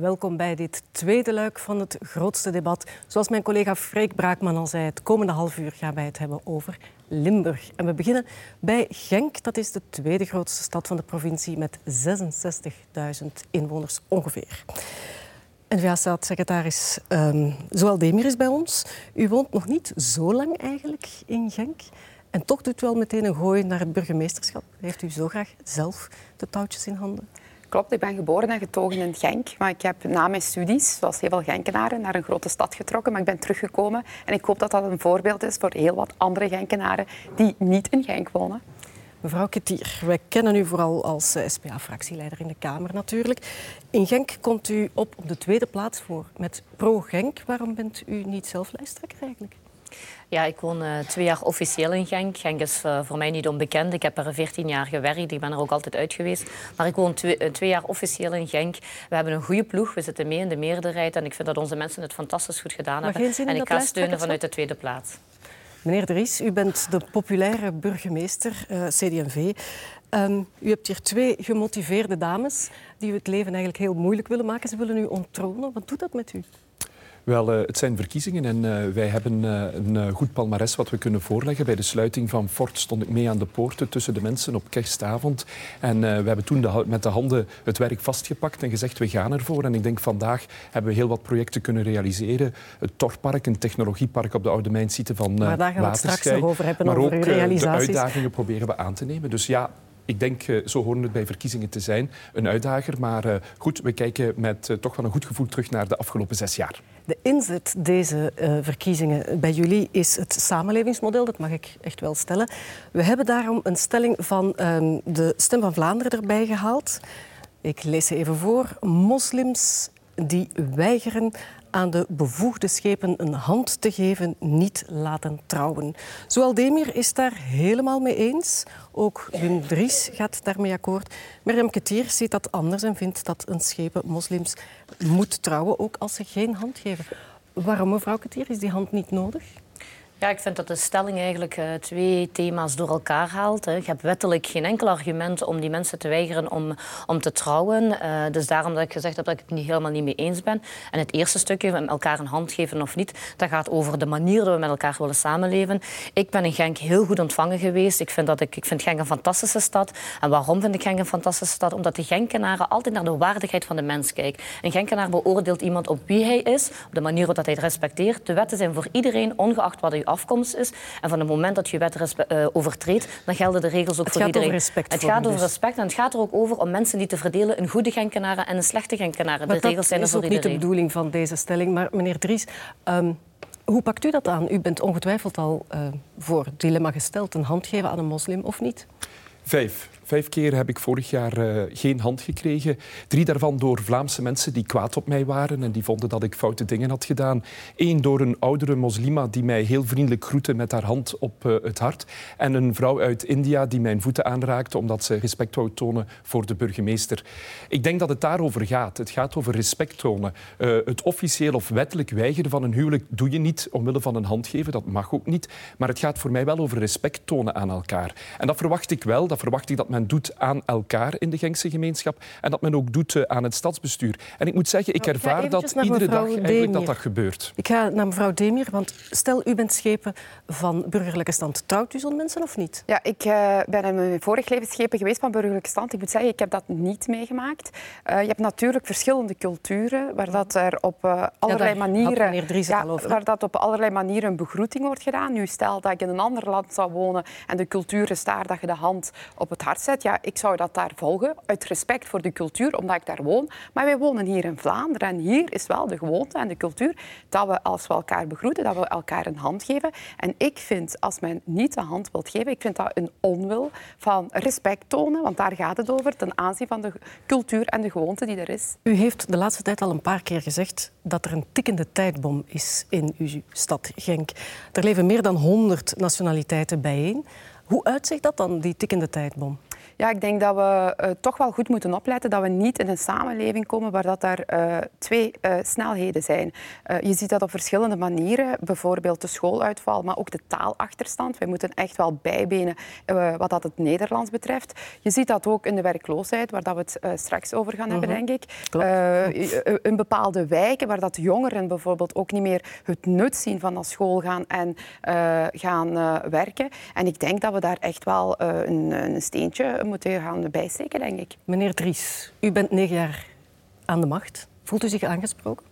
welkom bij dit tweede luik van het grootste debat. Zoals mijn collega Freek Braakman al zei, het komende half uur gaan wij het hebben over Limburg. En we beginnen bij Genk. Dat is de tweede grootste stad van de provincie met 66.000 inwoners ongeveer. N-VA-staatssecretaris um, Zoal Demir is bij ons. U woont nog niet zo lang eigenlijk in Genk. En toch doet u wel meteen een gooi naar het burgemeesterschap. Heeft u zo graag zelf de touwtjes in handen? Klopt, ik ben geboren en getogen in Genk. Maar ik heb na mijn studies, zoals heel veel Genkenaren, naar een grote stad getrokken. Maar ik ben teruggekomen en ik hoop dat dat een voorbeeld is voor heel wat andere Genkenaren die niet in Genk wonen. Mevrouw Ketier, wij kennen u vooral als eh, SPA-fractieleider in de Kamer natuurlijk. In Genk komt u op op de tweede plaats voor met Pro-Genk. Waarom bent u niet zelf lijsttrekker eigenlijk? Ja, ik woon uh, twee jaar officieel in Genk. Genk is uh, voor mij niet onbekend. Ik heb er 14 jaar gewerkt. Ik ben er ook altijd uit geweest. Maar ik woon twee, uh, twee, jaar officieel in Genk. We hebben een goede ploeg. We zitten mee in de meerderheid. En ik vind dat onze mensen het fantastisch goed gedaan maar hebben. En ik ga steunen vanuit de tweede plaats. Meneer Dries, u bent de populaire burgemeester, CD&V. Um, u hebt hier twee gemotiveerde dames die u het leven eigenlijk heel moeilijk willen maken. Ze willen u onttronen. Wat doet dat met u? Wel, uh, het zijn verkiezingen en uh, wij hebben uh, een goed palmares wat we kunnen voorleggen. Bij de sluiting van Fort stond ik mee aan de poorten tussen de mensen op kerstavond. En we hebben toen de, met de handen het werk vastgepakt en gezegd we gaan ervoor. En ik denk vandaag hebben we heel wat projecten kunnen realiseren. Het Torpark, een technologiepark op de Oude Mijnsite van Maar daar gaan we het straks nog over hebben, maar over ook de uitdagingen proberen we aan te nemen. Dus ja, ik denk, zo horen het bij verkiezingen te zijn, een uitdager. Maar uh, goed, we kijken met uh, toch wel een goed gevoel terug naar de afgelopen zes jaar. De inzet deze verkiezingen bij jullie is het samenlevingsmodel, dat mag ik echt wel stellen. We hebben daarom een stelling van um, de Stem van Vlaanderen erbij gehaald. Ik lees ze even voor. Moslims die weigeren aan de bevoegde schepen een hand te geven, niet laten trouwen. Zowel Demir is daar helemaal mee eens. Ook Wim Dries gaat daarmee akkoord. Merjam Ketier ziet dat anders en vindt dat een schepen moslims moet trouwen, ook als ze geen hand geven. Waarom, mevrouw Ketier, is die hand niet nodig? Ja, ik vind dat de stelling eigenlijk uh, twee thema's door elkaar haalt. Hè. Je hebt wettelijk geen enkel argument om die mensen te weigeren om, om te trouwen. Uh, dus daarom dat ik gezegd heb dat ik het niet helemaal niet mee eens ben. En het eerste stukje, elkaar een hand geven of niet, dat gaat over de manier dat we met elkaar willen samenleven. Ik ben in Genk heel goed ontvangen geweest. Ik vind, dat ik, ik vind Genk een fantastische stad. En waarom vind ik Genk een fantastische stad? Omdat de Genkenaren altijd naar de waardigheid van de mens kijken. Een Genkenaar beoordeelt iemand op wie hij is, op de manier waarop hij het respecteert. De wetten zijn voor iedereen, ongeacht wat hij afkomst is. En van het moment dat je wet uh, overtreedt, dan gelden de regels ook het voor iedereen. respect het gaat over dus. respect en het gaat er ook over om mensen die te verdelen een goede Genkenaren en een slechte Genkenaren. Maar de regels zijn er voor Dat is ook iedereen. niet de bedoeling van deze stelling. Maar meneer Dries, um, hoe pakt u dat aan? U bent ongetwijfeld al uh, voor het dilemma gesteld. Een hand geven aan een moslim of niet? Vijf. Vijf keer heb ik vorig jaar uh, geen hand gekregen. Drie daarvan door Vlaamse mensen die kwaad op mij waren en die vonden dat ik foute dingen had gedaan. Eén door een oudere moslima die mij heel vriendelijk groette met haar hand op uh, het hart. En een vrouw uit India die mijn voeten aanraakte omdat ze respect wou tonen voor de burgemeester. Ik denk dat het daarover gaat. Het gaat over respect tonen. Uh, het officieel of wettelijk weigeren van een huwelijk doe je niet omwille van een hand geven. Dat mag ook niet. Maar het gaat voor mij wel over respect tonen aan elkaar. En dat verwacht ik wel. Dat verwacht ik dat men doet aan elkaar in de Gengse gemeenschap en dat men ook doet aan het stadsbestuur. En ik moet zeggen, ik ervaar dat iedere dag eigenlijk dat dat gebeurt. Ik ga naar mevrouw Demir, want stel u bent schepen van burgerlijke stand. Trouwt u zo'n mensen of niet? Ja, ik uh, ben in mijn vorig leven schepen geweest van burgerlijke stand. Ik moet zeggen, ik heb dat niet meegemaakt. Uh, je hebt natuurlijk verschillende culturen waar dat er op uh, allerlei ja, manieren... Ja, over, waar dat op allerlei manieren een begroeting wordt gedaan. Nu stel dat ik in een ander land zou wonen en de cultuur is daar dat je de hand op het hart Ja, ik zou dat daar volgen, uit respect voor de cultuur, omdat ik daar woon. Maar wij wonen hier in Vlaanderen en hier is wel de gewoonte en de cultuur dat we als we elkaar begroeten, dat we elkaar een hand geven. En ik vind, als men niet de hand wilt geven, ik vind dat een onwil van respect tonen, want daar gaat het over, ten aanzien van de cultuur en de gewoonte die er is. U heeft de laatste tijd al een paar keer gezegd dat er een tikkende tijdbom is in uw stad Genk. Er leven meer dan 100 nationaliteiten bijeen. Hoe uitzicht dat dan, die tikkende tijdbom? Ja, ik denk dat we uh, toch wel goed moeten opletten dat we niet in een samenleving komen waar dat er uh, twee uh, snelheden zijn. je ziet dat op verschillende manieren, bijvoorbeeld de schooluitval, maar ook de taalachterstand. Wij moeten echt wel bijbenen wat dat het Nederlands betreft. Je ziet dat ook in de werkloosheid, waar dat we het straks over gaan hebben, mhm. denk ik. in bepaalde wijken, waar dat jongeren bijvoorbeeld ook niet meer het nut zien van naar school gaan en gaan werken. En ik denk dat we daar echt wel een, een steentje moeten gaan bijsteken, denk ik. Meneer Dries, u bent negen jaar aan de macht. Voelt u zich aangesproken?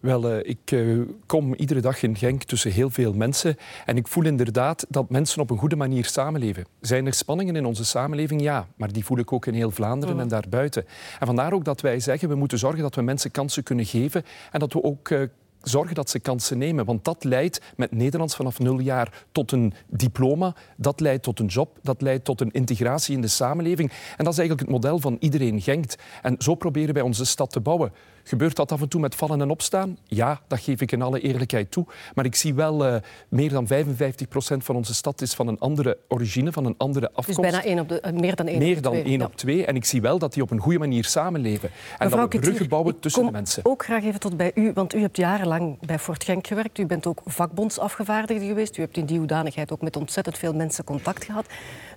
Wel, uh, ik uh, kom iedere dag in Genk tussen heel veel mensen en ik voel inderdaad dat mensen op een goede manier samenleven. Zijn er spanningen in onze samenleving? Ja, maar die voel ik ook in heel Vlaanderen mm. en daarbuiten. En vandaar ook dat wij zeggen, we moeten zorgen dat we mensen kansen kunnen geven en dat we ook uh, zorgen dat ze kansen nemen. Want dat leidt met Nederlands vanaf nul jaar tot een diploma. Dat leidt tot een job. Dat leidt tot een integratie in de samenleving. En dat is eigenlijk het model van iedereen Genkt. En zo proberen wij onze stad te bouwen. Gebeurt dat af en toe met vallen en opstaan? Ja, dat geef ik in alle eerlijkheid toe. Maar ik zie wel, uh, meer dan 55 procent van onze stad is van een andere origine, van een andere afkomst. Dus bijna één op de, uh, meer dan één meer op dan twee. één op twee. En ik zie wel dat die op een goede manier samenleven. En Mevrouw dat we bruggen bouwen tussen de mensen. ook graag even tot bij u, want u hebt jarenlang bij Fort Genk gewerkt. U bent ook vakbondsafgevaardigde geweest. U hebt in die hoedanigheid ook met ontzettend veel mensen contact gehad.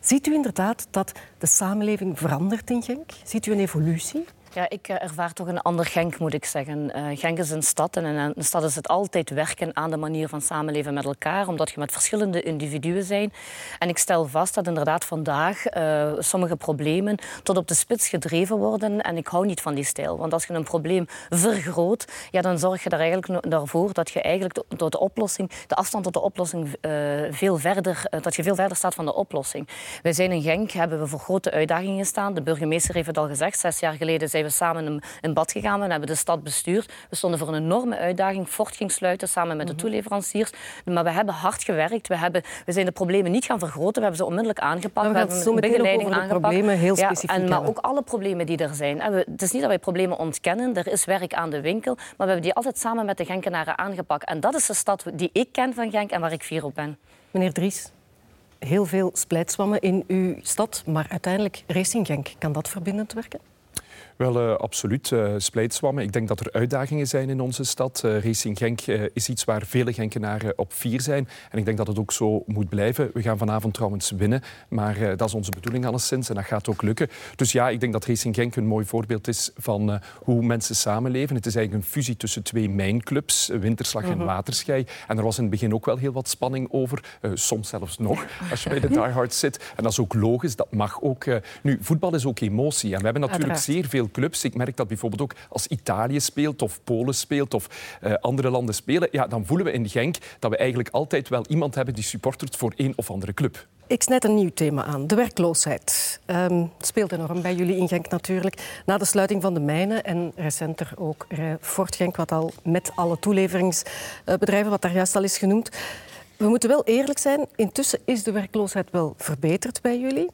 Ziet u inderdaad dat de samenleving verandert in Genk? Ziet u een evolutie? Ja, ik eh, ervaar toch een ander Genk, moet ik zeggen. Uh, Genk is een stad en in een stad is het altijd werken aan de manier van samenleven met elkaar, omdat je met verschillende individuen bent. En ik stel vast dat inderdaad vandaag uh, sommige problemen tot op de spits gedreven worden en ik hou niet van die stijl. Want als je een probleem vergroot, ja, dan zorg je er eigenlijk daarvoor dat je eigenlijk door de oplossing, de afstand tot de oplossing veel verder, dat je veel verder staat van de oplossing. Wij zijn in Genk, hebben we voor grote uitdagingen gestaan. De burgemeester heeft het al gezegd, zes jaar geleden zijn we samen in, bad gegaan. We hebben de stad bestuurd. We stonden voor een enorme uitdaging. Fort ging sluiten samen met de mhm. toeleveranciers. Maar we hebben hard gewerkt. We, hebben, we zijn de problemen niet gaan vergroten. We hebben ze onmiddellijk aangepakt. We, hebben een begeleiding aangepakt. problemen heel specifiek ja, en, Maar ook alle problemen die er zijn. We, het is niet dat wij problemen ontkennen. Er is werk aan de winkel. Maar we hebben die altijd samen met de Genkenaren aangepakt. En dat is de stad die ik ken van Genk en waar ik fier op ben. Meneer Dries, heel veel splijtswammen in uw stad, maar uiteindelijk Racing Genk. Kan dat verbindend werken? Wel, uh, absoluut. Uh, splijtswammen. Ik denk dat er uitdagingen zijn in onze stad. Uh, Racing Genk is iets waar vele Genkenaren op vier zijn. En ik denk dat het ook zo moet blijven. We gaan vanavond trouwens winnen. Maar dat is onze bedoeling alleszins. En dat gaat ook lukken. Dus ja, ik denk dat Racing Genk een mooi voorbeeld is van hoe mensen samenleven. Het is eigenlijk een fusie tussen twee mijnclubs, Winterslag en mhm. Waterschei. En er was in het begin ook wel heel wat spanning over. soms zelfs nog, als je bij de diehards zit. En dat is ook logisch. Dat mag ook. nu, voetbal is ook emotie. En we hebben natuurlijk zeer veel Ik merk dat bijvoorbeeld ook als Italië speelt of Polen speelt of uh, andere landen spelen, ja, dan voelen we in Genk dat we eigenlijk altijd wel iemand hebben die supportert voor één of andere club. Ik snijd een nieuw thema aan, de werkloosheid. Um, speelt enorm bij jullie in Genk natuurlijk. Na de sluiting van de mijnen en recenter ook Fort Genk, wat al met alle toeleveringsbedrijven, wat daar juist al is genoemd. We moeten wel eerlijk zijn, intussen is de werkloosheid wel verbeterd bij jullie.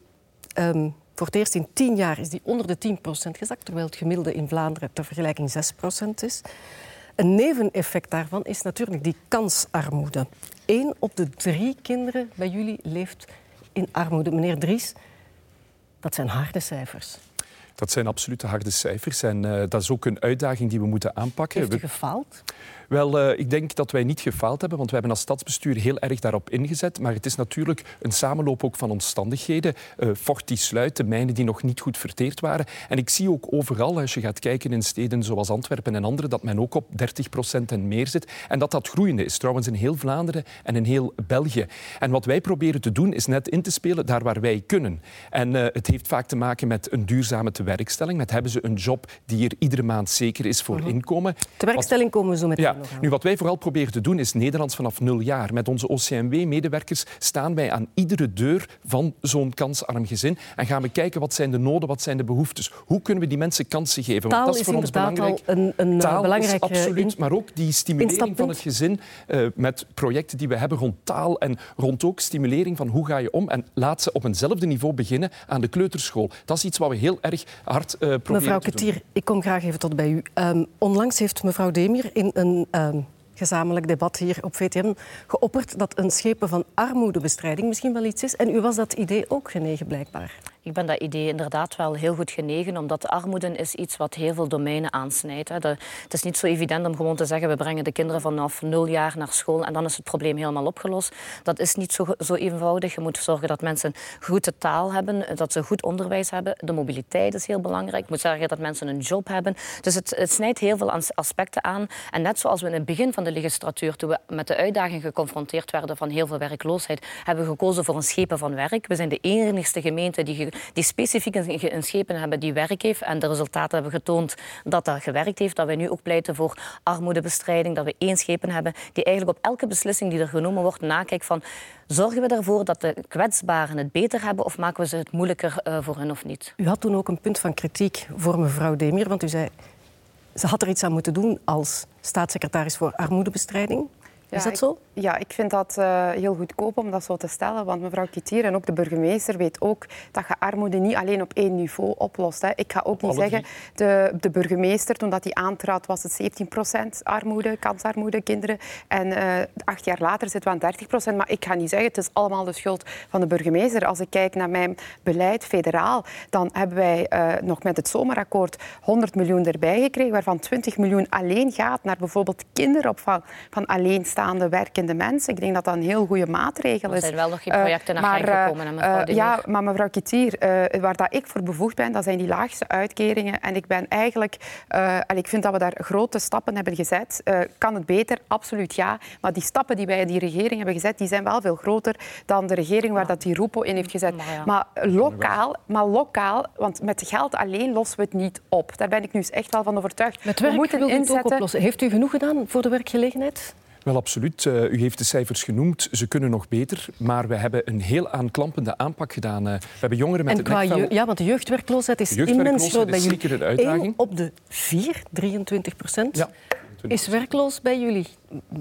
Um, voor het eerst in tien jaar is die onder de 10% gezakt, terwijl het gemiddelde in Vlaanderen ter vergelijking 6% is. Een neveneffect daarvan is natuurlijk die kansarmoede. Eén op de drie kinderen bij jullie leeft in armoede. Meneer Dries, dat zijn harde cijfers. Dat zijn absolute harde cijfers en uh, dat is ook een uitdaging die we moeten aanpakken. Heeft u gefaald? Wel, uh, ik denk dat wij niet gefaald hebben, want we hebben als stadsbestuur heel erg daarop ingezet. Maar het is natuurlijk een samenloop ook van omstandigheden. Uh, Fort die sluit, de mijnen die nog niet goed verteerd waren. En ik zie ook overal, als je gaat kijken in steden zoals Antwerpen en andere, dat men ook op 30 procent en meer zit. En dat dat groeiende is, trouwens in heel Vlaanderen en in heel België. En wat wij proberen te doen, is net in te spelen daar waar wij kunnen. En uh, het heeft vaak te maken met een duurzame tewerkstelling. Met hebben ze een job die er iedere maand zeker is voor uh mhm. -huh. inkomen. Tewerkstelling komen we zo meteen ja, nu, wat wij vooral proberen te doen is Nederlands vanaf nul jaar. Met onze OCMW-medewerkers staan wij aan iedere deur van zo'n kansarm gezin en gaan we kijken wat zijn de noden, wat zijn de behoeftes. Hoe kunnen we die mensen kansen geven? Want dat is voor ons belangrijk. een, een eh, taal is absoluut, maar ook die stimulering van het gezin uh, met projecten die we hebben rond taal en rond ook stimulering van hoe ga je om en laat ze op eenzelfde niveau beginnen aan de kleuterschool. Dat is iets wat we heel erg hard uh, proberen mevrouw Ketier, ik kom graag even tot bij u. Um, onlangs heeft mevrouw Demir in een um, gezamenlijk debat hier op VTM geopperd dat een schepen van armoedebestrijding misschien wel iets is. En u was dat idee ook genegen, blijkbaar. Ik ben dat idee inderdaad wel heel goed genegen, omdat armoede is iets wat heel veel domeinen aansnijdt. Hè. het is niet zo evident om gewoon te zeggen, we brengen de kinderen vanaf nul jaar naar school en dan is het probleem helemaal opgelost. Dat is niet zo, zo eenvoudig. Je moet zorgen dat mensen goede taal hebben, dat ze goed onderwijs hebben. De mobiliteit is heel belangrijk. Je moet zorgen dat mensen een job hebben. Dus het, het snijdt heel veel aspecten aan. En net zoals we in het begin van de legislatuur, toen we met de uitdaging geconfronteerd werden van heel veel werkloosheid, hebben we gekozen voor een schepen van werk. We zijn de enigste gemeente die, die specifiek een schepen hebben die werk heeft. En de resultaten hebben getoond dat dat gewerkt heeft. Dat wij nu ook pleiten voor armoedebestrijding. Dat we één schepen hebben die eigenlijk op elke beslissing die er genomen wordt nakijkt van zorgen we ervoor dat de kwetsbaren het beter hebben of maken we ze het moeilijker uh, voor hen of niet? U had toen ook een punt van kritiek voor mevrouw Demir, want u zei ze had er iets aan moeten doen als staatssecretaris voor armoedebestrijding. Is dat zo? ja, ik vind dat uh, heel goedkoop om dat zo te stellen. Want mevrouw Kitier en ook de burgemeester weet ook dat je armoede niet alleen op één niveau oplost. Hè. Ik ga ook niet zeggen, de, de burgemeester, toen dat hij aantrad, was het 17% armoede, kansarmoede, kinderen. En uh, acht jaar later zitten we aan 30% Maar ik ga niet zeggen, het is allemaal de schuld van de burgemeester. Als ik kijk naar mijn beleid federaal, dan hebben wij uh, nog met het zomerakkoord 100 miljoen erbij gekregen, waarvan 20 miljoen alleen gaat naar bijvoorbeeld kinderopvang van alleenstaande werkende mensen. Ik denk dat dat een heel goede maatregel is. Er zijn wel nog geen eh, projecten naar maar, gekomen, uh, mevrouw Ja, maar mevrouw Kitier, waar dat ik voor bevoegd ben, dat zijn die laagste uitkeringen. En ik ben eigenlijk... en ik vind dat we daar grote stappen hebben gezet. kan het beter? Absoluut ja. Maar die stappen die wij in die regering hebben gezet, die zijn wel veel groter dan de regering waar dat die Roepo in heeft gezet. Maar, maar, lokaal, maar lokaal, want met geld alleen lossen we het niet op. Daar ben ik nu echt wel van overtuigd. Met werk we moeten inzetten... Heeft u genoeg gedaan voor de werkgelegenheid? Wel, absoluut. Uh, u heeft de cijfers genoemd. Ze kunnen nog beter. Maar we hebben een heel aanklampende aanpak gedaan. Uh, we hebben jongeren met en qua nekvel... Ja, want de jeugdwerkloosheid is immens groot bij jullie. Zeker een uitdaging. Eén op de vier, 23 procent. Ja is werkloos bij jullie.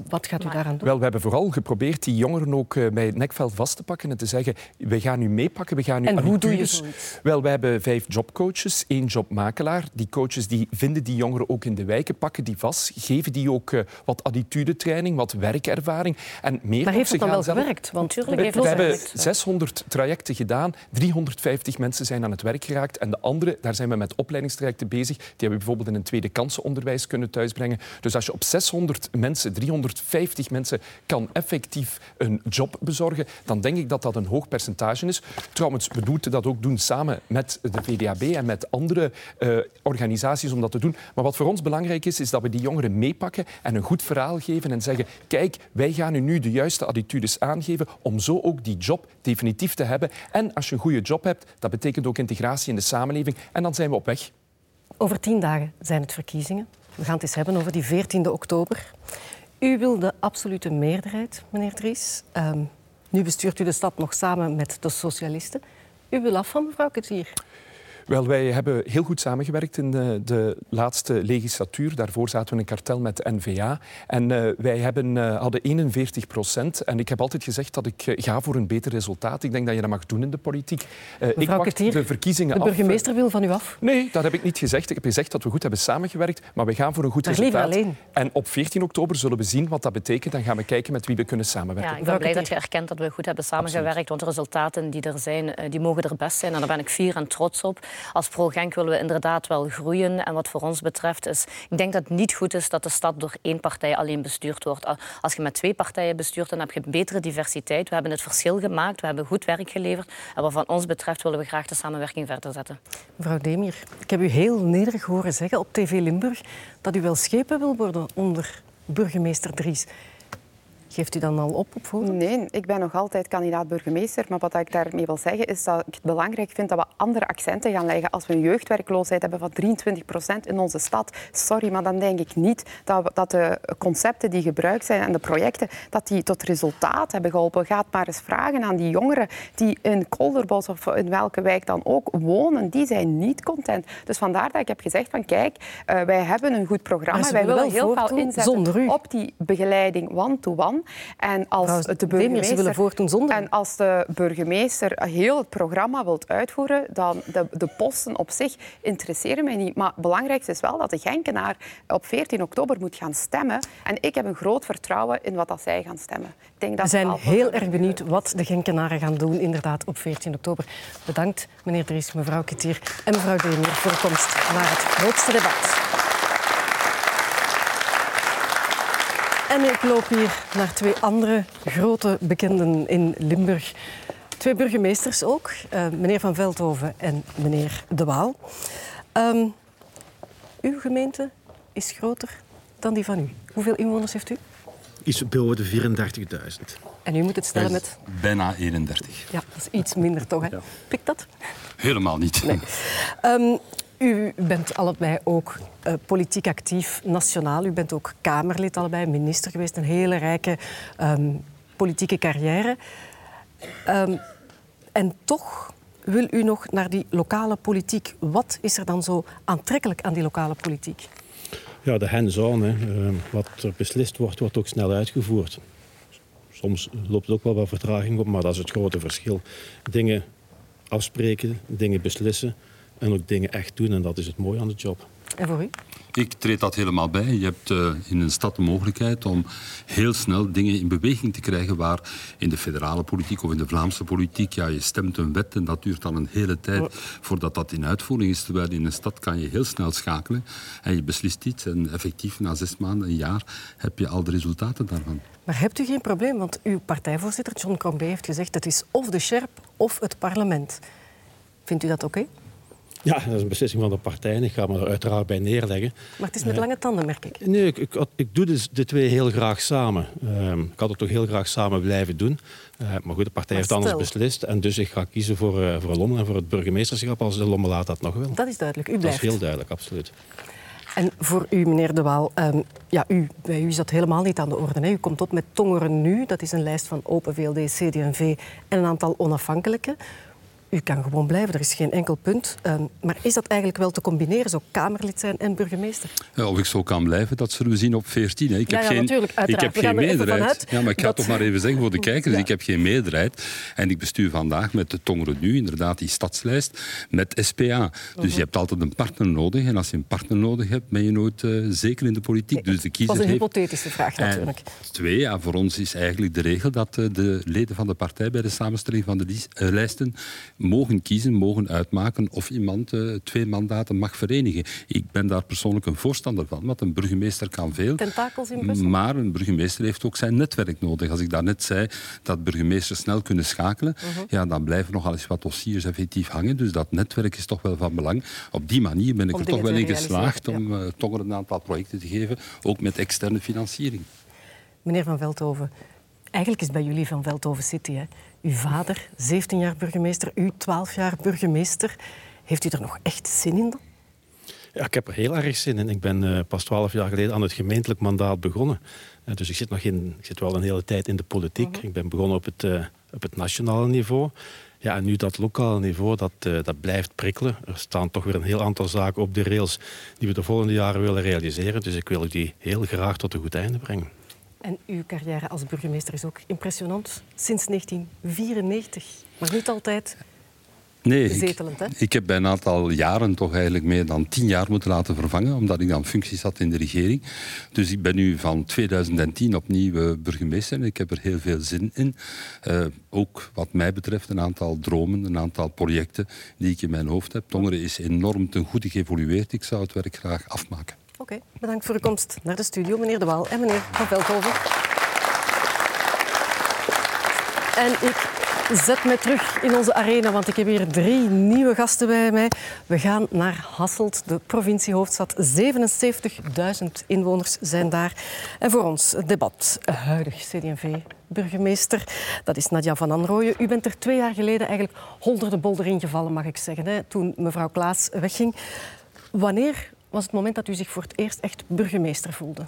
Wat gaat u daaraan doen? Wel, we hebben vooral geprobeerd die jongeren ook eh, bij het nekveld vast te pakken en te zeggen, we gaan nu meepakken, we gaan nu En hoe doe je zoiets? Wel, we hebben vijf jobcoaches, één jobmakelaar. Die coaches die vinden die jongeren ook in de wijken, pakken die vast, geven die ook uh, wat attitudetraining, wat werkervaring. En meer maar heeft het dan wel gewerkt? Want we, we hebben 600 trajecten gedaan, 350 mensen zijn aan het werk geraakt en de andere, daar zijn we met opleidingstrajecten bezig. Die hebben we bijvoorbeeld in een tweede kansenonderwijs kunnen thuisbrengen. Dus als je op 600 mensen, 350 mensen, kan effectief een job bezorgen, dan denk ik dat dat een hoog percentage is. Trouwens, we moeten dat ook doen samen met de VDAB en met andere uh, organisaties om dat te doen. Maar wat voor ons belangrijk is, is dat we die jongeren meepakken en een goed verhaal geven en zeggen, kijk, wij gaan u nu de juiste attitudes aangeven om zo ook die job definitief te hebben. En als je een goede job hebt, dat betekent ook integratie in de samenleving en dan zijn we op weg. Over tien dagen zijn het verkiezingen. We gaan het eens hebben over die 14 oktober. U wil de absolute meerderheid, meneer Dries. Um, nu bestuurt u de stad nog samen met de socialisten. U wil af van mevrouw Ketier. Wel, wij hebben heel goed samengewerkt in de, de, laatste legislatuur. Daarvoor zaten we in een kartel met de NVA. En uh, wij hebben, uh, hadden 41 procent. En ik heb altijd gezegd dat ik uh, ga voor een beter resultaat. Ik denk dat je dat mag doen in de politiek. ik wacht de verkiezingen de burgemeester wil van u af? Nee, dat heb ik niet gezegd. Ik heb gezegd dat we goed hebben samengewerkt. Maar we gaan voor een goed maar resultaat. Alleen. En op 14 oktober zullen we zien wat dat betekent. Dan gaan we kijken met wie we kunnen samenwerken. Ja, ik ben blij dat je erkent dat we goed hebben samengewerkt. Absoluut. Want de resultaten die er zijn, die mogen er best zijn. En daar ben ik fier en trots op. Als pro-Genk willen we inderdaad wel groeien. En wat voor ons betreft is... Ik denk dat het niet goed is dat de stad door één partij alleen bestuurd wordt. Als je met twee partijen bestuurt, dan heb je betere diversiteit. We hebben het verschil gemaakt, we hebben goed werk geleverd. En wat van ons betreft willen we graag de samenwerking verder zetten. Mevrouw Demir, ik heb u heel nederig horen zeggen op TV Limburg dat u wel schepen wil worden onder burgemeester Dries. Geeft u dan al op op voorhand? Nee, ik ben nog altijd kandidaat-burgemeester. Maar wat ik daarmee wil zeggen is dat ik het belangrijk vind dat we andere accenten gaan leggen. Als we een jeugdwerkloosheid hebben van 23 procent in onze stad, sorry, maar dan denk ik niet dat, dat de concepten die gebruikt zijn en de projecten, dat die tot resultaat hebben geholpen. Gaat maar eens vragen aan die jongeren die in Kolderbos of in welke wijk dan ook wonen. Die zijn niet content. Dus vandaar dat ik heb gezegd van kijk, uh, wij hebben een goed programma. Wij willen heel veel inzetten op die begeleiding one-to-one. En als de burgemeester... willen voortdoen zonder. En als de burgemeester heel het programma wilt uitvoeren, dan de, de posten op zich interesseren mij niet. Maar het belangrijkste is wel dat de Genkenaar op 14 oktober moet gaan stemmen. En ik heb een groot vertrouwen in wat dat zij gaan stemmen. Ik denk dat We zijn heel erg benieuwd wat de Genkenaren gaan doen, inderdaad, op 14 oktober. Bedankt, meneer Dries, mevrouw Ketier en mevrouw Demir voor de komst naar het grootste debat. En ik loop hier naar twee andere grote bekenden in Limburg. Twee burgemeesters ook, eh, meneer Van Veldhoven en meneer De Waal. Ehm, uw gemeente is groter dan die van u. Hoeveel inwoners heeft u? Boven de 34.000. En u moet het stellen met... Bijna 31. Ja, dat is iets minder toch, hè? Pikt dat? Helemaal niet. Ehm, u bent allebei ook eh, politiek actief, nationaal. U bent ook Kamerlid allebei, minister geweest. Een hele rijke ehm, politieke carrière. Ehm, en toch wil u nog naar die lokale politiek. Wat is er dan zo aantrekkelijk aan die lokale politiek? Ja, de hands-on. Eh, Wat beslist wordt, wordt ook snel uitgevoerd. Soms loopt het ook wel wat vertraging op, maar dat is het grote verschil. Dingen afspreken, dingen beslissen en ook dingen echt doen. En dat is het mooie aan de job. En voor u? Ik treed dat helemaal bij. Je hebt eh, in een stad de mogelijkheid om heel snel dingen in beweging te krijgen waar in de federale politiek of in de Vlaamse politiek, ja, je stemt een wet en dat duurt dan een hele tijd voordat dat in uitvoering is. Terwijl in een stad kan je heel snel schakelen en je beslist iets en effectief na zes maanden, een jaar, heb je al de resultaten daarvan. Maar hebt u geen probleem? Want uw partijvoorzitter, John Crombé, heeft gezegd... het is of de SHERP of het parlement. Vindt u dat oké? Ja, dat is een beslissing van de partij en ik ga me er uiteraard bij neerleggen. Maar het is met lange tanden, merk ik. Nee, ik, ik, doe dus de twee heel graag samen. Ehm, ik had het toch heel graag samen blijven doen. Eh, maar goed, de partij heeft anders beslist. En dus ik ga kiezen voor, eh voor Lommel en voor het burgemeesterschap als de Lommelaat dat nog wil. Dat is duidelijk. U Dat is heel duidelijk, absoluut. En voor u, meneer De Waal, ehm, ja, u, bij u is dat helemaal niet aan de orde. Hè. U komt op met Tongeren Nu, dat is een lijst van Open VLD, CD&V en een aantal onafhankelijke. U kan gewoon blijven, er is geen enkel punt. Ehm, maar is dat eigenlijk wel te combineren, zo Kamerlid zijn en burgemeester? Ja, of ik zo kan blijven, dat zullen we zien op 14. hè. Ik Ja, heb ja, geen, ik heb We geen er meerderheid. Ja, maar ik ga dat- toch maar even zeggen voor de kijkers. Ja. Ik heb geen meerderheid. En ik bestuur vandaag met de Tongeren Nu, inderdaad, die stadslijst, met SPA. Dus Mhm. je hebt altijd een partner nodig. En als je een partner nodig hebt, ben je nooit eh, zeker in de politiek. Dus de Dat kiezer was een heeft... hypothetische vraag En natuurlijk. twee, ja, voor ons is eigenlijk de regel dat eh, de leden van de partij bij de samenstelling van de eh, lijsten mogen kiezen, mogen uitmaken of iemand eh, twee mandaten mag verenigen. Ik ben daar persoonlijk een voorstander van, want een burgemeester kan veel. Tentakels in Brussel? Maar een burgemeester heeft ook zijn netwerk nodig. Als ik daarnet zei dat burgemeesters snel kunnen schakelen, Mhm. ja, dan blijven nogal eens wat dossiers effectief hangen. Dus dat netwerk is toch wel van belang. Op die manier ben ik Om er toch dingen wel in geslaagd om eh, toch een aantal projecten te geven, ook met externe financiering. Meneer Van Veldhoven, eigenlijk is bij jullie Van Veldhoven City. Hè? Uw vader, 17 jaar burgemeester, u 12 jaar burgemeester. Heeft u er nog echt zin in dan? Ja, ik heb er heel erg zin in. Ik ben eh, pas twaalf jaar geleden aan het gemeentelijk mandaat begonnen. Eh, dus ik zit, nog in, ik zit wel een hele tijd in de politiek. Ik ben begonnen op het, eh, op het nationale niveau. Ja, en nu dat lokale niveau, dat, dat blijft prikkelen. Er staan toch weer een heel aantal zaken op de rails die we de volgende jaren willen realiseren. Dus ik wil die heel graag tot een goed einde brengen. En uw carrière als burgemeester is ook impressionant. Sinds 1994. Maar niet altijd Nee, ik, zetelend, hè? ik heb bij een aantal jaren toch eigenlijk meer dan tien jaar moeten laten vervangen, omdat ik dan functies had in de regering. Dus ik ben nu van 2010 opnieuw eh, burgemeester en ik heb er heel veel zin in. Eh, ook wat mij betreft een aantal dromen, een aantal projecten die ik in mijn hoofd heb. Tongeren is enorm ten goede geëvolueerd. Ik zou het werk graag afmaken. Oké, bedankt voor uw komst naar de studio, meneer De Waal en meneer Van Veldhoven. En ik zet me terug in onze arena, want ik heb hier drie nieuwe gasten bij mij. We gaan naar Hasselt, de provinciehoofdstad. 77.000 inwoners zijn daar. En voor ons debat. Huidig CD&V-burgemeester, dat is Nadia van Anrooyen. U bent er twee jaar geleden eigenlijk honderden bolder ingevallen, mag ik zeggen, hè, toen mevrouw Klaas wegging. Wanneer was het moment dat u zich voor het eerst echt burgemeester voelde?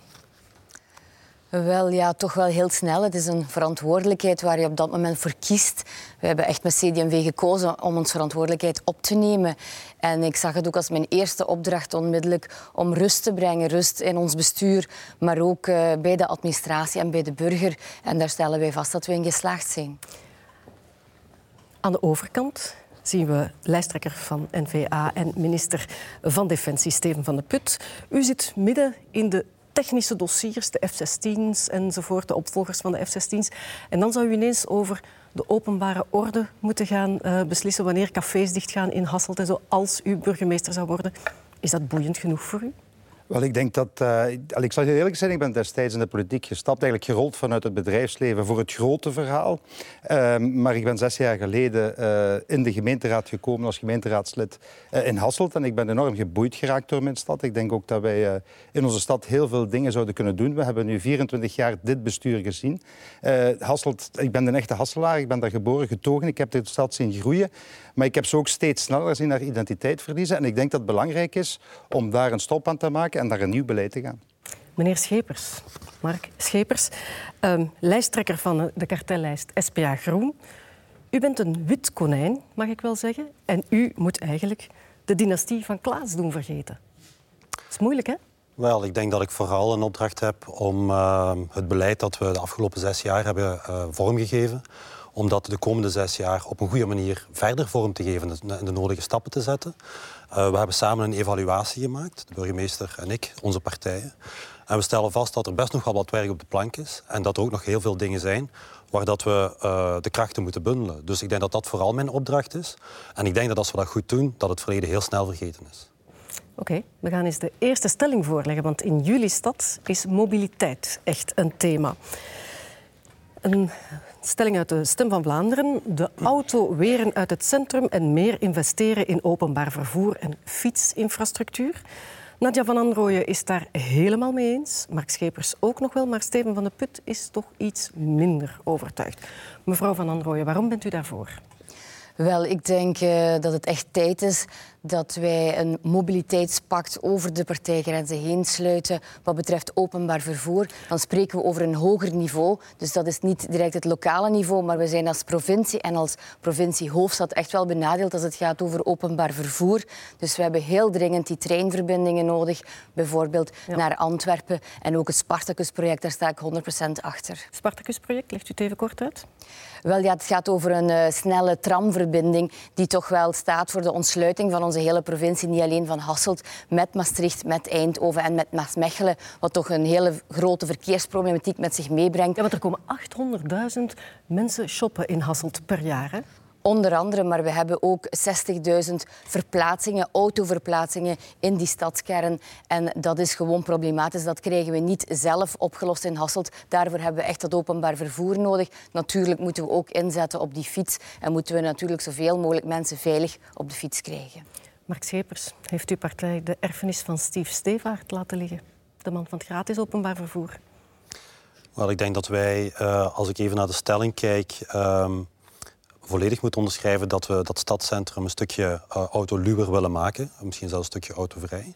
Wel ja, toch wel heel snel. Het is een verantwoordelijkheid waar je op dat moment voor kiest. We hebben echt met CDMV gekozen om ons verantwoordelijkheid op te nemen. En ik zag het ook als mijn eerste opdracht onmiddellijk om rust te brengen. Rust in ons bestuur, maar ook uh, bij de administratie en bij de burger. En daar stellen wij vast dat we in geslaagd zijn. Aan de overkant zien we lijsttrekker van NVA en minister van Defensie Steven van de Put. U zit midden in de technische dossiers, de F-16's enzovoort, de opvolgers van de F-16's. En dan zou u ineens over de openbare orde moeten gaan uh, beslissen wanneer cafés dichtgaan in Hasselt en zo, als u burgemeester zou worden. Is dat boeiend genoeg voor u? Wel, ik denk dat... Uh, ik zal je eerlijk zijn, ik ben destijds in de politiek gestapt. Eigenlijk gerold vanuit het bedrijfsleven voor het grote verhaal. Uh, maar ik ben zes jaar geleden uh, in de gemeenteraad gekomen als gemeenteraadslid uh, in Hasselt. En ik ben enorm geboeid geraakt door mijn stad. Ik denk ook dat wij in onze stad heel veel dingen zouden kunnen doen. We hebben nu 24 jaar dit bestuur gezien. Hasselt, ik ben een echte Hasselaar. Ik ben daar geboren, getogen. Ik heb de stad zien groeien. Maar ik heb ze ook steeds sneller zien haar identiteit verliezen. En ik denk dat het belangrijk is om daar een stop aan te maken en daar een nieuw beleid te gaan. Meneer Schepers, Mark Schepers, um, lijsttrekker van de kartellijst SPA Groen. U bent een wit konijn, mag ik wel zeggen. En u moet eigenlijk de dynastie van Klaas doen vergeten. Dat is moeilijk, hè? Wel, ik denk dat ik vooral een opdracht heb om uh, het beleid dat we de afgelopen zes jaar hebben uh, vormgegeven, om dat de komende zes jaar op een goede manier verder vorm te geven en de nodige stappen te zetten. Uh, we hebben samen een evaluatie gemaakt, de burgemeester en ik, onze partijen. En we stellen vast dat er best nog wel wat werk op de plank is en dat er ook nog heel veel dingen zijn waar dat we uh, de krachten moeten bundelen. Dus ik denk dat dat vooral mijn opdracht is. En ik denk dat als we dat goed doen, dat het verleden heel snel vergeten is. Oké, we gaan eens de eerste stelling voorleggen, want in jullie stad is mobiliteit echt een thema. Een stelling uit de Stem van Vlaanderen. De auto weren uit het centrum en meer investeren in openbaar vervoer en fietsinfrastructuur. Nadja van Androoyen is daar helemaal mee eens. Mark Schepers ook nog wel, maar Steven van de Put is toch iets minder overtuigd. Mevrouw van Androoyen, waarom bent u daarvoor? Wel, ik denk uh, dat het echt tijd is dat wij een mobiliteitspact over de partijgrenzen heen sluiten wat betreft openbaar vervoer. Dan spreken we over een hoger niveau. Dus dat is niet direct het lokale niveau, maar we zijn als provincie en als provincie-hoofdstad echt wel benadeeld als het gaat over openbaar vervoer. Dus we hebben heel dringend die treinverbindingen nodig, bijvoorbeeld ja. naar Antwerpen. En ook het Spartacus-project, daar sta ik 100% achter. Spartacus-project, legt u het even kort uit? Wel, ja, het gaat over een uh, snelle tramverbinding die toch wel staat voor de ontsluiting van onze hele provincie. Niet alleen van Hasselt, met Maastricht, met Eindhoven en met Maasmechelen. Wat toch een hele grote verkeersproblematiek met zich meebrengt. Ja, want er komen 800.000 mensen shoppen in Hasselt per jaar. Hè? Onder andere, maar we hebben ook 60.000 verplaatsingen, autoverplaatsingen in die stadskern. En dat is gewoon problematisch. Dat krijgen we niet zelf opgelost in Hasselt. Daarvoor hebben we echt dat openbaar vervoer nodig. Natuurlijk moeten we ook inzetten op die fiets. En moeten we natuurlijk zoveel mogelijk mensen veilig op de fiets krijgen. Mark Schepers, heeft uw partij de erfenis van Steve Stevaart laten liggen? De man van het gratis openbaar vervoer. Wel, ik denk dat wij, uh, als ik even naar de stelling kijk... Volledig moet onderschrijven dat we dat stadscentrum een stukje uh, autoluwer willen maken. Misschien zelfs een stukje autovrij.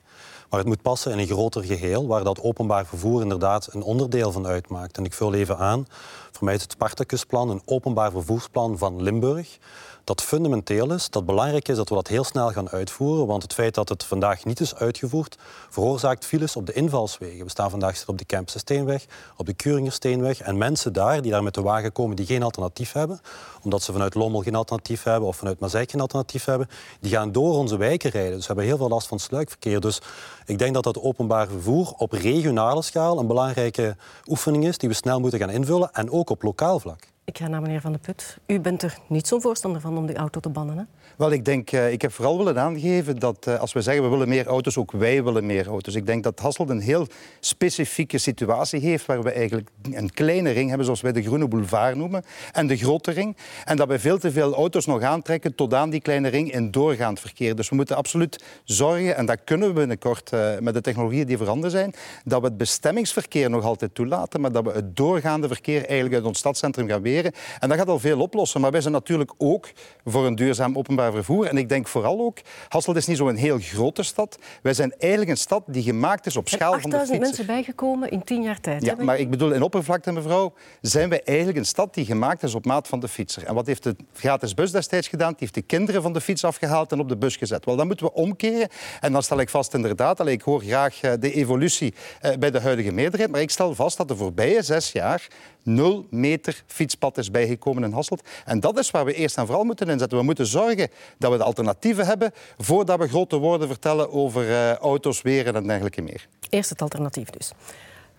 Maar het moet passen in een groter geheel, waar dat openbaar vervoer inderdaad een onderdeel van uitmaakt. En ik vul even aan, voor mij is het Spartacusplan een openbaar vervoersplan van Limburg dat fundamenteel is, dat belangrijk is dat we dat heel snel gaan uitvoeren, want het feit dat het vandaag niet is uitgevoerd, veroorzaakt files op de invalswegen. We staan vandaag op de Kempse Steenweg, op de Keuringen Steenweg en mensen daar die daar met de wagen komen die geen alternatief hebben, omdat ze vanuit Lommel geen alternatief hebben of vanuit Mazeik geen alternatief hebben, die gaan door onze wijken rijden. Dus we hebben heel veel last van sluikverkeer. Dus ik denk dat dat openbaar vervoer op regionale schaal een belangrijke oefening is die we snel moeten gaan invullen en ook op lokaal vlak. Ik ga naar meneer Van de Put. U bent er niet zo'n voorstander van om die auto te bannen, hè? Wel, ik denk, uh, ik heb vooral willen aangeven dat uh, als we zeggen we willen meer auto's, ook wij willen meer auto's. Ik denk dat Hasselt een heel specifieke situatie heeft waar we eigenlijk een kleine ring hebben, zoals wij de Groene Boulevard noemen, en de grote ring. En dat we veel te veel auto's nog aantrekken tot aan die kleine ring in doorgaand verkeer. Dus we moeten absoluut zorgen, en dat kunnen we binnenkort uh, met de technologieën die veranderd zijn, dat we het bestemmingsverkeer nog altijd toelaten, maar dat we het doorgaande verkeer eigenlijk uit ons stadscentrum gaan weren. En dat gaat al veel oplossen. Maar wij zijn natuurlijk ook voor een duurzaam openbaar vervoer. En ik denk vooral ook, Hasselt is niet zo'n heel grote stad. Wij zijn eigenlijk een stad die gemaakt is op schaal van de 8000 mensen bijgekomen in tien jaar tijd. Ja, maar ik bedoel, in oppervlakte, mevrouw, zijn wij eigenlijk een stad die gemaakt is op maat van de fietser. En wat heeft de gratis bus destijds gedaan? Die heeft de kinderen van de fiets afgehaald en op de bus gezet. Wel, dan moeten we omkeren. En dan stel ik vast inderdaad, allee, ik hoor graag eh, de evolutie eh, bij de huidige meerderheid, maar ik stel vast dat de voorbije zes jaar nul meter fietspad is bijgekomen in Hasselt. En dat is waar we eerst en vooral moeten inzetten. We moeten zorgen dat we de alternatieven hebben voordat we grote woorden vertellen over uh, auto's, weren en dergelijke meer. Eerst het alternatief dus.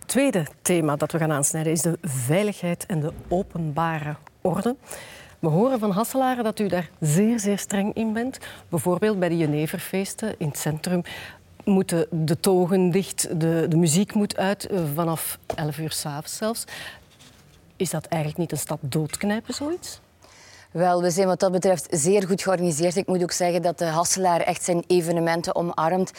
Tweede thema dat we gaan aansnijden is de veiligheid en de openbare orde. We horen van Hasselaren dat u daar zeer, zeer streng in bent. Bijvoorbeeld bij de Jeneverfeesten in het centrum moeten de togen dicht, de, de muziek moet uit eh, vanaf 11 uur s'avonds zelfs. Is dat eigenlijk niet een stap doodknijpen, zoiets? Wel, we zijn wat dat betreft zeer goed georganiseerd. Ik moet ook zeggen dat de Hasselaar echt zijn evenementen omarmt. 80%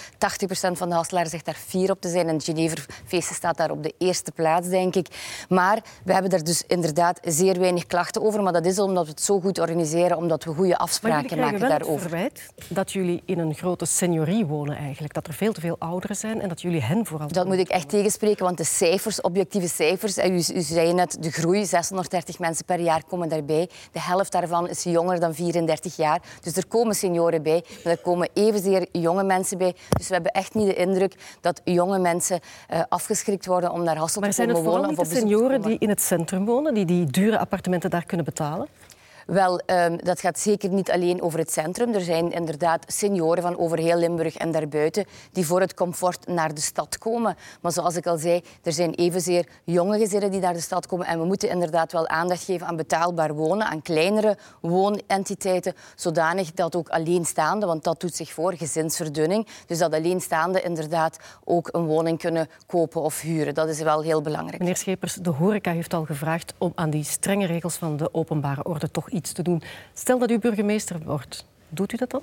van de Hasselaar zegt daar fier op te zijn. En het Geneverfeest staat daar op de eerste plaats, denk ik. Maar we hebben daar dus inderdaad zeer weinig klachten over. Maar dat is omdat we het zo goed organiseren, omdat we goede afspraken maken daarover. Het verwijt dat jullie in een grote seniorie wonen eigenlijk. Dat er veel te veel ouderen zijn en dat jullie hen vooral... Dat moet ik echt tegenspreken, want de cijfers, objectieve cijfers... U, u zei net, de groei, 630 mensen per jaar komen daarbij. De helft daarvan daarvan is jonger dan 34 jaar. Dus er komen senioren bij, maar er komen evenzeer jonge mensen bij. Dus we hebben echt niet de indruk dat jonge mensen uh, afgeschrikt worden om naar Hasselt te komen wonen. Maar zijn het vooral de senioren die in het centrum wonen, die die dure appartementen daar kunnen betalen? Wel, um, dat gaat zeker niet alleen over het centrum. Er zijn inderdaad senioren van over heel Limburg en daarbuiten die voor het comfort naar de stad komen. Maar zoals ik al zei, er zijn evenzeer jonge gezinnen die naar de stad komen. En we moeten inderdaad wel aandacht geven aan betaalbaar wonen, aan kleinere woonentiteiten, zodanig dat ook alleenstaanden, want dat doet zich voor, gezinsverdunning, dus dat alleenstaanden inderdaad ook een woning kunnen kopen of huren. Dat is wel heel belangrijk. Meneer Schepers, de horeca heeft al gevraagd om aan die strenge regels van de openbare orde toch iets te doen. Stel dat u burgemeester wordt, doet u dat dan?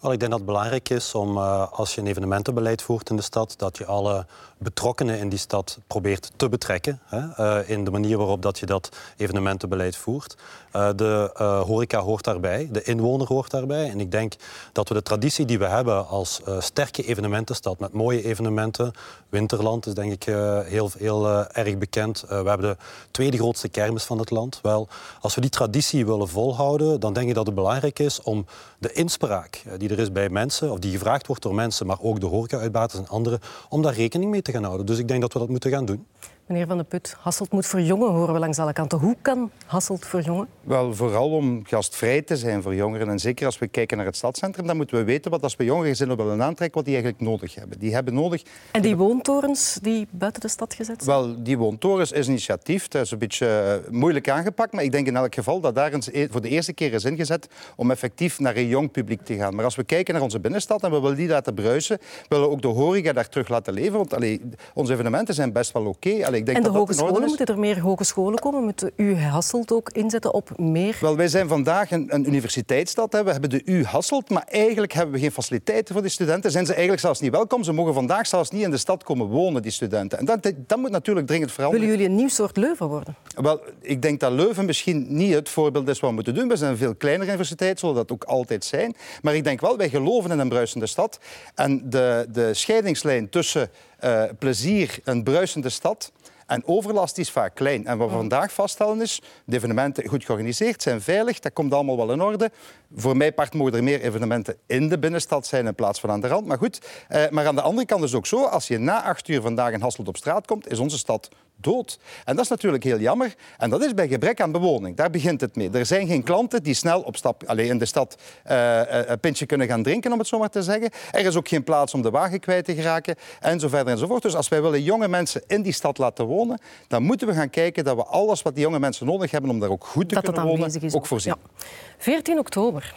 Wel, ik denk dat het belangrijk is om, uh, als je een evenementenbeleid voert in de stad, dat je alle betrokkenen in die stad probeert te betrekken. Hè, uh, in de manier waarop dat je dat evenementenbeleid voert. Uh, de horeca hoort daarbij, de inwoner hoort daarbij. En ik denk dat we de traditie die we hebben als sterke evenementenstad met mooie evenementen. Winterland is denk ik heel, heel erg bekend. we hebben de tweede grootste kermis van het land. Wel, als we die traditie willen volhouden, dan denk ik dat het belangrijk is om de inspraak die er is bij mensen, of die gevraagd wordt door mensen, maar ook de horeca-uitbaters en anderen, om daar rekening mee te gaan houden. Dus ik denk dat we dat moeten gaan doen. Meneer Van de Put, Hasselt moet voor jongen horen we langs alle kanten. Hoe kan Hasselt voor jongen? Wel, vooral om gastvrij te zijn voor jongeren. En zeker als we kijken naar het stadscentrum, dan moeten we weten wat als we jongere gezinnen willen aantrekken, wat die eigenlijk nodig hebben. Die hebben nodig... En die woontorens die buiten de stad gezet zijn? Wel, die woontorens is initiatief. Dat is een beetje uh, moeilijk aangepakt, maar ik denk in elk geval dat daar e- voor de eerste keer is ingezet om effectief naar een jong publiek te gaan. Maar als we kijken naar onze binnenstad en we willen die laten bruisen, willen we ook de horeca daar terug laten leven. Want allee, onze evenementen zijn best wel oké. Okay. Ik denk en de dat hogescholen, moeten er meer hogescholen komen? Moet u Hasselt ook inzetten op meer? Wel, wij zijn vandaag een, een universiteitsstad. Hè. We hebben de U Hasselt, maar eigenlijk hebben we geen faciliteiten voor die studenten. Zijn ze eigenlijk zelfs niet welkom? Ze mogen vandaag zelfs niet in de stad komen wonen, die studenten. En dat, dat moet natuurlijk dringend veranderen. Willen jullie een nieuw soort Leuven worden? Wel, ik denk dat Leuven misschien niet het voorbeeld is wat we moeten doen. We zijn een veel kleinere universiteit, zullen dat ook altijd zijn. Maar ik denk wel, wij geloven in een bruisende stad. En de, de scheidingslijn tussen uh, plezier en bruisende stad en overlast is vaak klein. En wat we vandaag vaststellen is, de evenementen goed georganiseerd zijn, veilig, dat komt allemaal wel in orde. Voor mij part mogen er meer evenementen in de binnenstad zijn in plaats van aan de rand. Maar goed, eh, maar aan de andere kant is het ook zo, als je na acht uur vandaag in Hasselt op straat komt, is onze stad dood. En dat is natuurlijk heel jammer. En dat is bij gebrek aan bewoning. Daar begint het mee. Er zijn geen klanten die snel op stap alleen in de stad uh, een pintje kunnen gaan drinken, om het zo maar te zeggen. Er is ook geen plaats om de wagen kwijt te geraken, en zo verder enzovoort. Dus als wij willen jonge mensen in die stad laten wonen, dan moeten we gaan kijken dat we alles wat die jonge mensen nodig hebben om daar ook goed te dat kunnen wonen, ook voorzien. Ja. 14 oktober.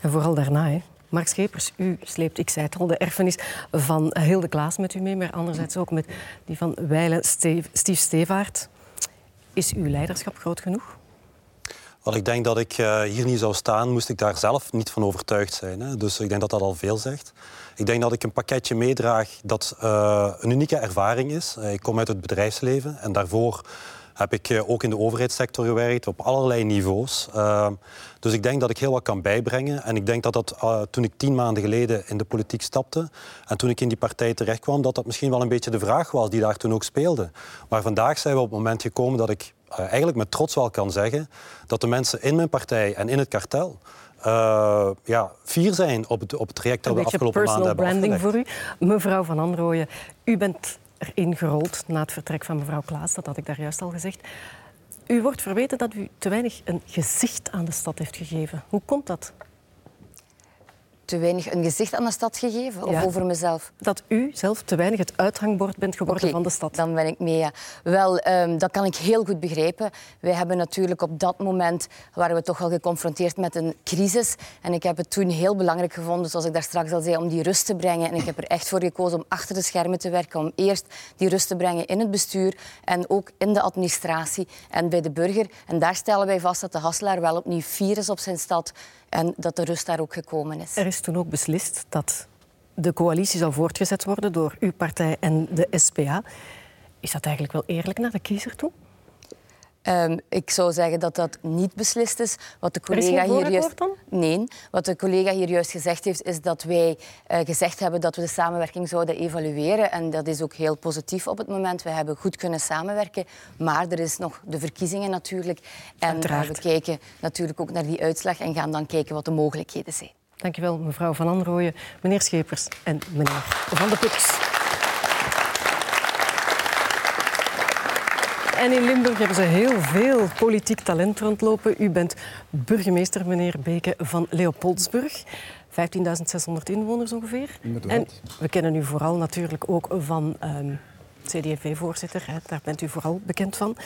En vooral daarna, hè. Mark Schepers, u sleept, ik zei het al, de erfenis van Hilde Klaas met u mee, maar anderzijds ook met die van Weile Steve, Stief Stevaart. Is uw leiderschap groot genoeg? Wel, ik denk dat ik uh, hier niet zou staan, moest ik daar zelf niet van overtuigd zijn. Hè. Dus ik denk dat dat al veel zegt. Ik denk dat ik een pakketje meedraag dat uh, een unieke ervaring is. Uh, ik kom uit het bedrijfsleven en daarvoor heb ik eh, ook in de overheidssector gewerkt, op allerlei niveaus. Uh, dus ik denk dat ik heel wat kan bijbrengen. En ik denk dat dat uh, toen ik tien maanden geleden in de politiek stapte en toen ik in die partij terechtkwam, dat dat misschien wel een beetje de vraag was die daar toen ook speelde. Maar vandaag zijn we op het moment gekomen dat ik uh, eigenlijk met trots wel kan zeggen dat de mensen in mijn partij en in het kartel uh, ja, fier zijn op het, op het traject dat we afgelopen maanden hebben branding voor u. Mevrouw Van Androoyen, u bent erin na het vertrek van mevrouw Klaas. Dat had ik daar juist al gezegd. U wordt verweten dat u te weinig een gezicht aan de stad heeft gegeven. Hoe komt dat? Te weinig een gezicht aan de stad gegeven? Of over mezelf? Dat u zelf te weinig het uithangbord bent geworden van de stad. Dan ben ik mee, ja. Wel, um, dat kan ik heel goed begrijpen. Wij hebben natuurlijk op dat moment... waren we toch wel geconfronteerd met een crisis. En ik heb het toen heel belangrijk gevonden, zoals ik daar straks al zei, om die rust te brengen. En ik heb er echt voor gekozen om achter de schermen te werken. Om eerst die rust te brengen in het bestuur en ook in de administratie en bij de burger. En daar stellen wij vast dat de Hasselaar wel opnieuw fier is op zijn stad en dat de rust daar ook gekomen is. Er is toen ook beslist dat de coalitie zou voortgezet worden door uw partij en de SPA. Is dat eigenlijk wel eerlijk naar de kiezer toe? Um, ik zou zeggen dat dat niet beslist is. Wat de collega hier juist... Nee. Wat de collega hier juist gezegd heeft, is dat wij uh, gezegd hebben dat we de samenwerking zouden evalueren. En dat is ook heel positief op het moment. We hebben goed kunnen samenwerken. Maar er is nog de verkiezingen natuurlijk. En uh, we kijken natuurlijk ook naar die uitslag en gaan dan kijken wat de mogelijkheden zijn. Dankjewel, mevrouw Van Anrooyen, meneer Schepers en meneer Van de Puts. En in Limburg hebben ze heel veel politiek talent rondlopen. U bent burgemeester, meneer Beke, van Leopoldsburg. 15.600 inwoners ongeveer. En we kennen u vooral natuurlijk ook van um, ehm, CD&V-voorzitter. Daar bent u vooral bekend van.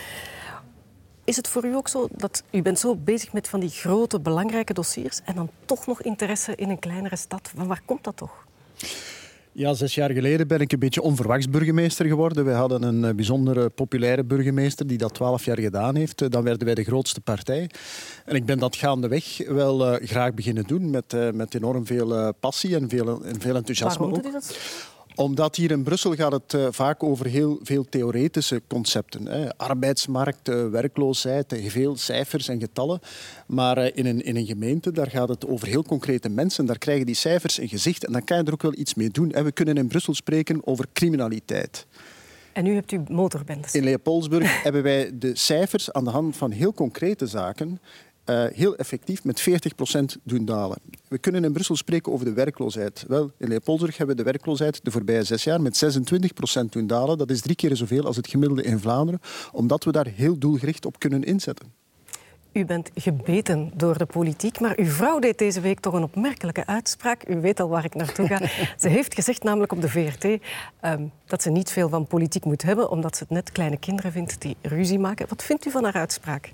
Is het voor u ook zo dat u bent zo bezig met van die grote, belangrijke dossiers en dan toch nog interesse in een kleinere stad? Van waar komt dat toch? Ja, zes jaar geleden ben ik een beetje onverwachts burgemeester geworden. We hadden een eh, bijzondere populaire burgemeester die dat twaalf jaar gedaan heeft. Eh, dan werden wij de grootste partij. En ik ben dat gaandeweg wel uh, graag beginnen doen met, uh, met enorm veel passie en veel, en veel enthousiasme. Waarom doet u dat? Omdat hier in Brussel gaat het uh, vaak over heel veel theoretische concepten. Hè. Arbeidsmarkt, uh, werkloosheid, uh, veel cijfers en getallen. Maar in, een, in een gemeente daar gaat het over heel concrete mensen. Daar krijgen die cijfers een gezicht en dan kan je er ook wel iets mee doen. En we kunnen in Brussel spreken over criminaliteit. En nu hebt u motorbendes. In Leopoldsburg hebben wij de cijfers aan de hand van heel concrete zaken uh, heel effectief met 40% doen dalen. We kunnen in Brussel spreken over de werkloosheid. Wel, in Leopoldsburg hebben we de werkloosheid de voorbije zes jaar met 26% doen dalen. Dat is drie keer zoveel als het gemiddelde in Vlaanderen, omdat we daar heel doelgericht op kunnen inzetten. U bent gebeten door de politiek, maar uw vrouw deed deze week toch een opmerkelijke uitspraak. U weet al waar ik naartoe ga. ze heeft gezegd, namelijk op de VRT, um, ehm, dat ze niet veel van politiek moet hebben, omdat ze het net kleine kinderen vindt die ruzie maken. Wat vindt u van haar uitspraak?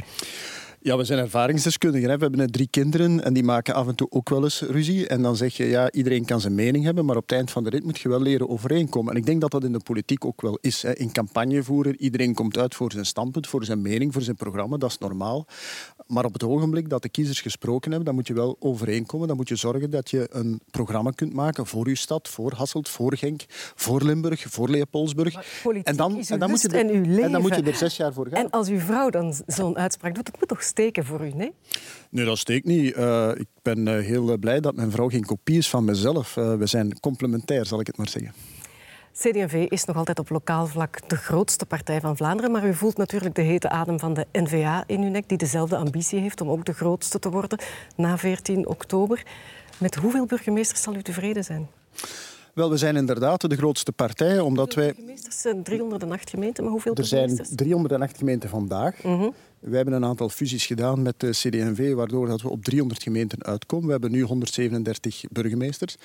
Ja, we zijn ervaringsdeskundigen. Hè. We hebben drie kinderen en die maken af en toe ook wel eens ruzie. En dan zeg je, ja, iedereen kan zijn mening hebben, maar op het eind van de rit moet je wel leren overeenkomen. En ik denk dat dat in de politiek ook wel is. Hè. In campagne voeren, iedereen komt uit voor zijn standpunt, voor zijn mening, voor zijn programma. Dat is normaal. Maar op het ogenblik dat de kiezers gesproken hebben, dan moet je wel overeenkomen. Dan moet je zorgen dat je een programma kunt maken voor uw stad, voor Hasselt, voor Genk, voor Limburg, voor Leopoldsburg. En dan, en dan, moet je er, en dan moet je er zes jaar voor gaan. En als uw vrouw dan zo'n uitspraak doet, dat moet toch steken voor u, nee? Nee, dat steekt niet. Uh, ik ben uh, heel blij dat mijn vrouw geen kopie is van mezelf. Uh, we zijn complementair, zal ik het maar zeggen. CD&V is nog altijd op lokaal vlak de grootste partij van Vlaanderen, maar u voelt natuurlijk de hete adem van de N-VA in uw nek, die dezelfde ambitie heeft om ook de grootste te worden na 14 oktober. Met hoeveel burgemeesters zal u tevreden zijn? Wel, we zijn inderdaad de grootste partij, omdat wij... Burgemeesters zijn 308 gemeenten, maar hoeveel Er zijn 308 gemeenten vandaag. Mm we hebben een aantal fusies gedaan met de CD&V, waardoor dat we op 300 gemeenten uitkomen. We hebben nu 137 burgemeesters.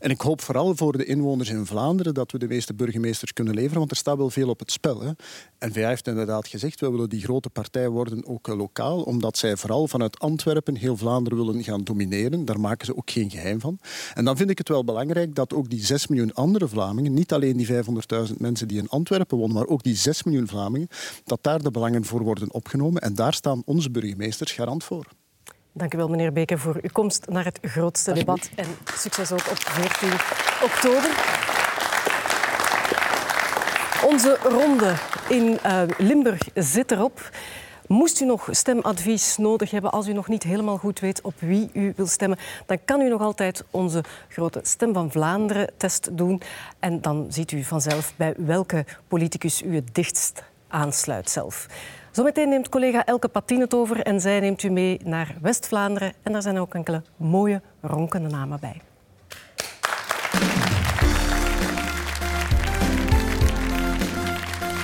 En ik hoop vooral voor de inwoners in Vlaanderen dat we de meeste burgemeesters kunnen leveren, want er staat wel veel op het spel. Hè. En VA heeft inderdaad gezegd, we willen die grote partij worden, ook lokaal, omdat zij vooral vanuit Antwerpen heel Vlaanderen willen gaan domineren. Daar maken ze ook geen geheim van. En dan vind ik het wel belangrijk dat ook die 6 miljoen andere Vlamingen, niet alleen die 500.000 mensen die in Antwerpen wonen, maar ook die 6 miljoen Vlamingen, dat daar de belangen voor worden opgenomen. En daar staan onze burgemeesters garant voor. Dank u wel, meneer Beke, voor uw komst naar het grootste debat. En succes ook op 14 oktober. Onze ronde in uh, Limburg zit erop. Moest u nog stemadvies nodig hebben als u nog niet helemaal goed weet op wie u wil stemmen, dan kan u nog altijd onze grote Stem van Vlaanderen test doen. En dan ziet u vanzelf bij welke politicus u het dichtst aansluit zelf. Zometeen neemt collega Elke Patien het over en zij neemt u mee naar West-Vlaanderen. En daar zijn ook enkele mooie ronkende namen bij.